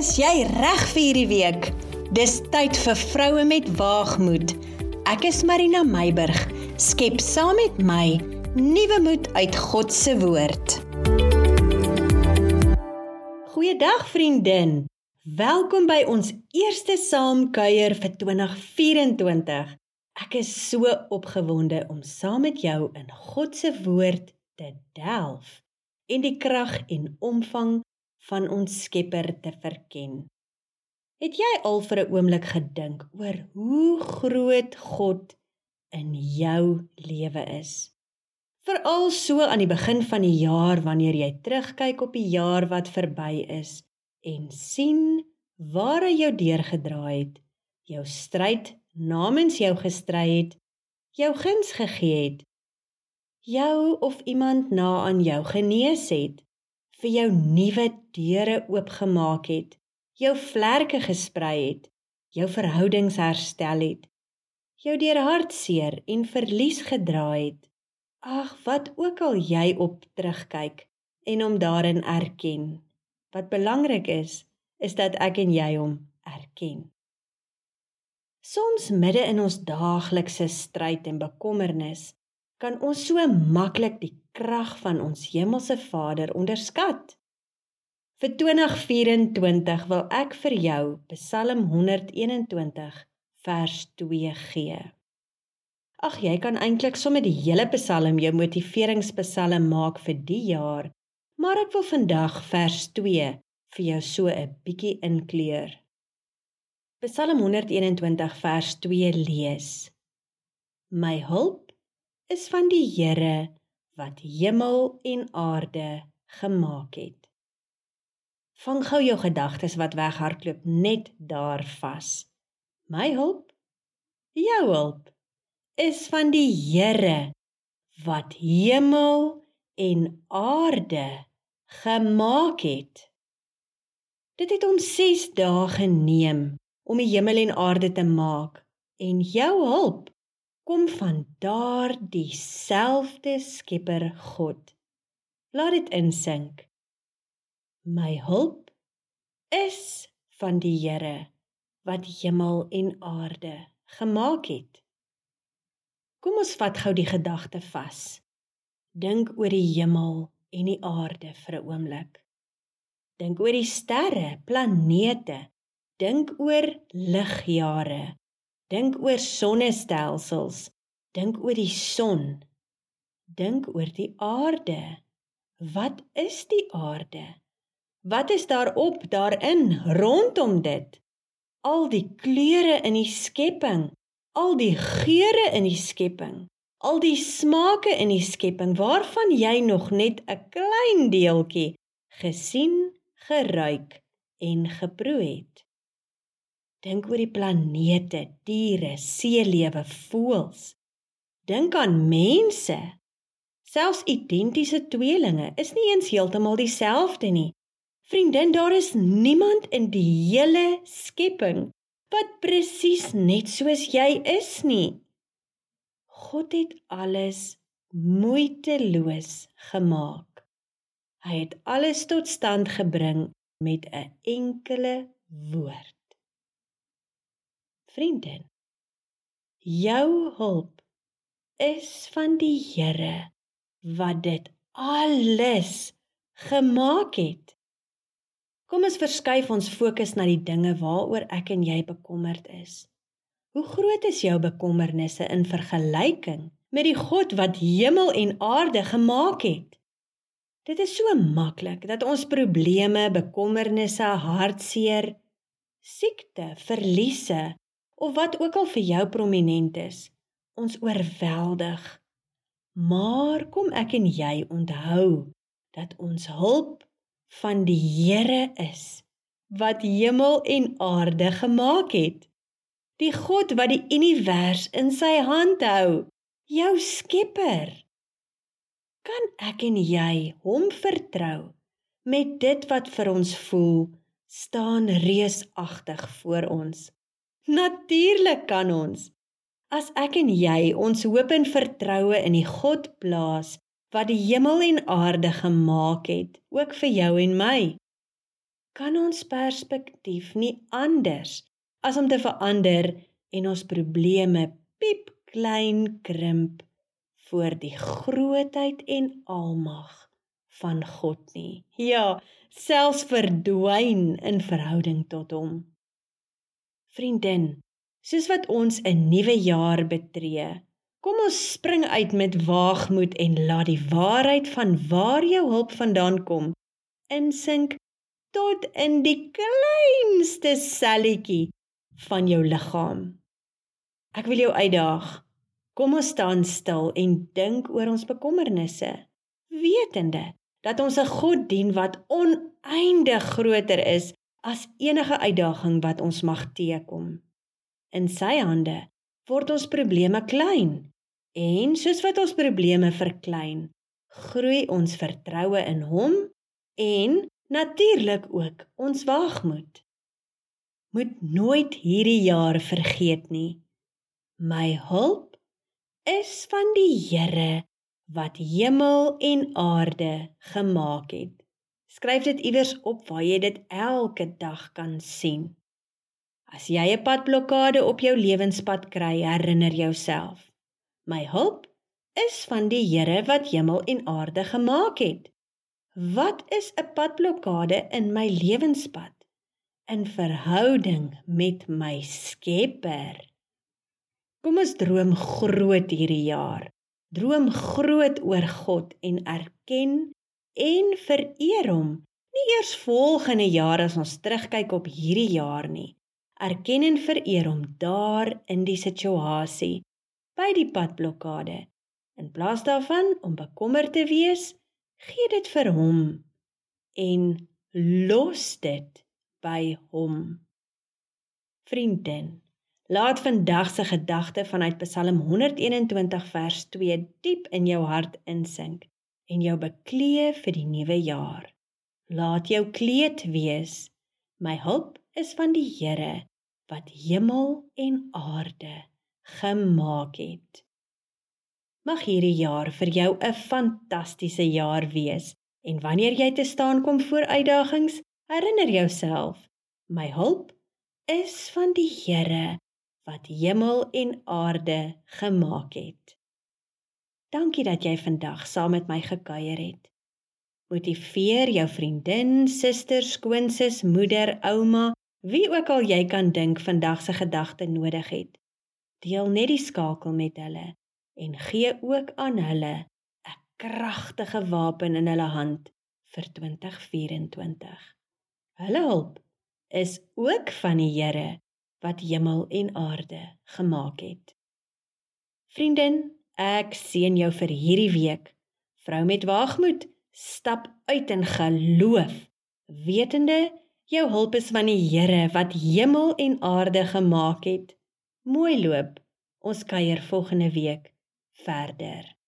Is jy reg vir hierdie week? Dis tyd vir vroue met waagmoed. Ek is Marina Meiburg. Skep saam met my nuwe moed uit God se woord. Goeiedag vriendin. Welkom by ons eerste saamkuier vir 2024. Ek is so opgewonde om saam met jou in God se woord te delf en die krag en omvang van ons Skepper te verken. Het jy al vir 'n oomblik gedink oor hoe groot God in jou lewe is? Veral so aan die begin van die jaar wanneer jy terugkyk op die jaar wat verby is en sien waar hy jou deurgedraai het, jou stryd namens jou gestry het, jou guns gegee het, jou of iemand na aan jou genees het, vir jou nuwe deure oopgemaak het, jou vlerke gesprei het, jou verhoudings herstel het, jou deur hartseer en verlies gedra het. Ag, wat ook al jy op terugkyk en hom daarin erken. Wat belangrik is, is dat ek en jy hom erken. Soms midde in ons daaglikse stryd en bekommernis kan ons so maklik die krag van ons hemelse Vader onderskat. Vir 2024 wil ek vir jou Psalm 121 vers 2 gee. Ag jy kan eintlik sommer die hele Psalm jou motiveringspsalm maak vir die jaar, maar ek wil vandag vers 2 vir jou so 'n bietjie inkleur. Psalm 121 vers 2 lees: My hulp is van die Here wat hemel en aarde gemaak het. Vang gou jou gedagtes wat weghardloop net daar vas. My hulp, jou hulp is van die Here wat hemel en aarde gemaak het. Dit het hom 6 dae geneem om die hemel en aarde te maak en jou hulp kom van daardie selfde Skepper God. Laat dit insink. My hulp is van die Here wat hemel en aarde gemaak het. Kom ons vat gou die gedagte vas. Dink oor die hemel en die aarde vir 'n oomblik. Dink oor die sterre, planete. Dink oor ligjare. Dink oor sonnestelsels. Dink oor die son. Dink oor die aarde. Wat is die aarde? Wat is daarop, daarin, rondom dit? Al die kleure in die skepping, al die geure in die skepping, al die smake in die skepping waarvan jy nog net 'n klein deeltjie gesien, geruik en geproe het. Dink oor die planete, diere, seelewe, voëls. Dink aan mense. Selfs identiese tweelinge is nie eens heeltemal dieselfde nie. Vriendin, daar is niemand in die hele skepping wat presies net soos jy is nie. God het alles moeiteloos gemaak. Hy het alles tot stand gebring met 'n enkele woord. Vriendin, jou hulp is van die Here wat dit alles gemaak het. Kom ons verskuif ons fokus na die dinge waaroor ek en jy bekommerd is. Hoe groot is jou bekommernisse in vergelyking met die God wat hemel en aarde gemaak het? Dit is so maklik dat ons probleme, bekommernisse, hartseer, siekte, verliese of wat ook al vir jou prominent is, ons oorweldig. Maar kom ek en jy onthou dat ons hulp van die Here is wat hemel en aarde gemaak het. Die God wat die univers in sy hand hou, jou Skepper. Kan ek en jy hom vertrou met dit wat vir ons voel staan reusagtig voor ons? Natuurlik kan ons. As ek en jy ons hoop en vertroue in die God plaas wat die hemel en aarde gemaak het, ook vir jou en my. kan ons perspektief nie anders as om te verander en ons probleme piep klein krimp voor die grootheid en almag van God nie. Ja, selfs verdwyn in verhouding tot hom. Vriendin, soos wat ons 'n nuwe jaar betree, kom ons spring uit met waagmoed en laat die waarheid van waar jou hulp vandaan kom insink tot in die kleinste selletjie van jou liggaam. Ek wil jou uitdaag. Kom ons staan stil en dink oor ons bekommernisse, wetende dat ons 'n God dien wat oneindig groter is as enige uitdaging wat ons mag teekom. In sy hande word ons probleme klein en soos wat ons probleme verklein, groei ons vertroue in hom en natuurlik ook ons waagmoed. Moet nooit hierdie jaar vergeet nie. My hulp is van die Here wat hemel en aarde gemaak het. Skryf dit iewers op waar jy dit elke dag kan sien. As jy 'n padblokkade op jou lewenspad kry, herinner jouself. My hulp is van die Here wat hemel en aarde gemaak het. Wat is 'n padblokkade in my lewenspad? In verhouding met my Skepper. Kom ons droom groot hierdie jaar. Droom groot oor God en erken en vereer hom. Nie eers volgende jaar as ons terugkyk op hierdie jaar nie. Erken en vereer hom daar in die situasie by die padblokkade. In plaas daarvan om bekommerd te wees, gee dit vir hom en los dit by hom. Vriendin Laat vandag se gedagte vanuit Psalm 121 vers 2 diep in jou hart insink en jou bekleë vir die nuwe jaar. Laat jou kleed wees. My hulp is van die Here wat hemel en aarde gemaak het. Mag hierdie jaar vir jou 'n fantastiese jaar wees en wanneer jy te staan kom voor uitdagings, herinner jouself, my hulp is van die Here wat hemel en aarde gemaak het. Dankie dat jy vandag saam met my gekuier het. Motiveer jou vriendin, suster, skoonsis, moeder, ouma, wie ook al jy kan dink vandag se gedagte nodig het. Deel net die skakel met hulle en gee ook aan hulle 'n kragtige wapen in hulle hand vir 2024. Hulle hulp is ook van die Here wat hemel en aarde gemaak het. Vriendin, ek seën jou vir hierdie week. Vrou met waagmoed, stap uit in geloof, wetende jou hulp is van die Here wat hemel en aarde gemaak het. Mooi loop. Ons kuier volgende week verder.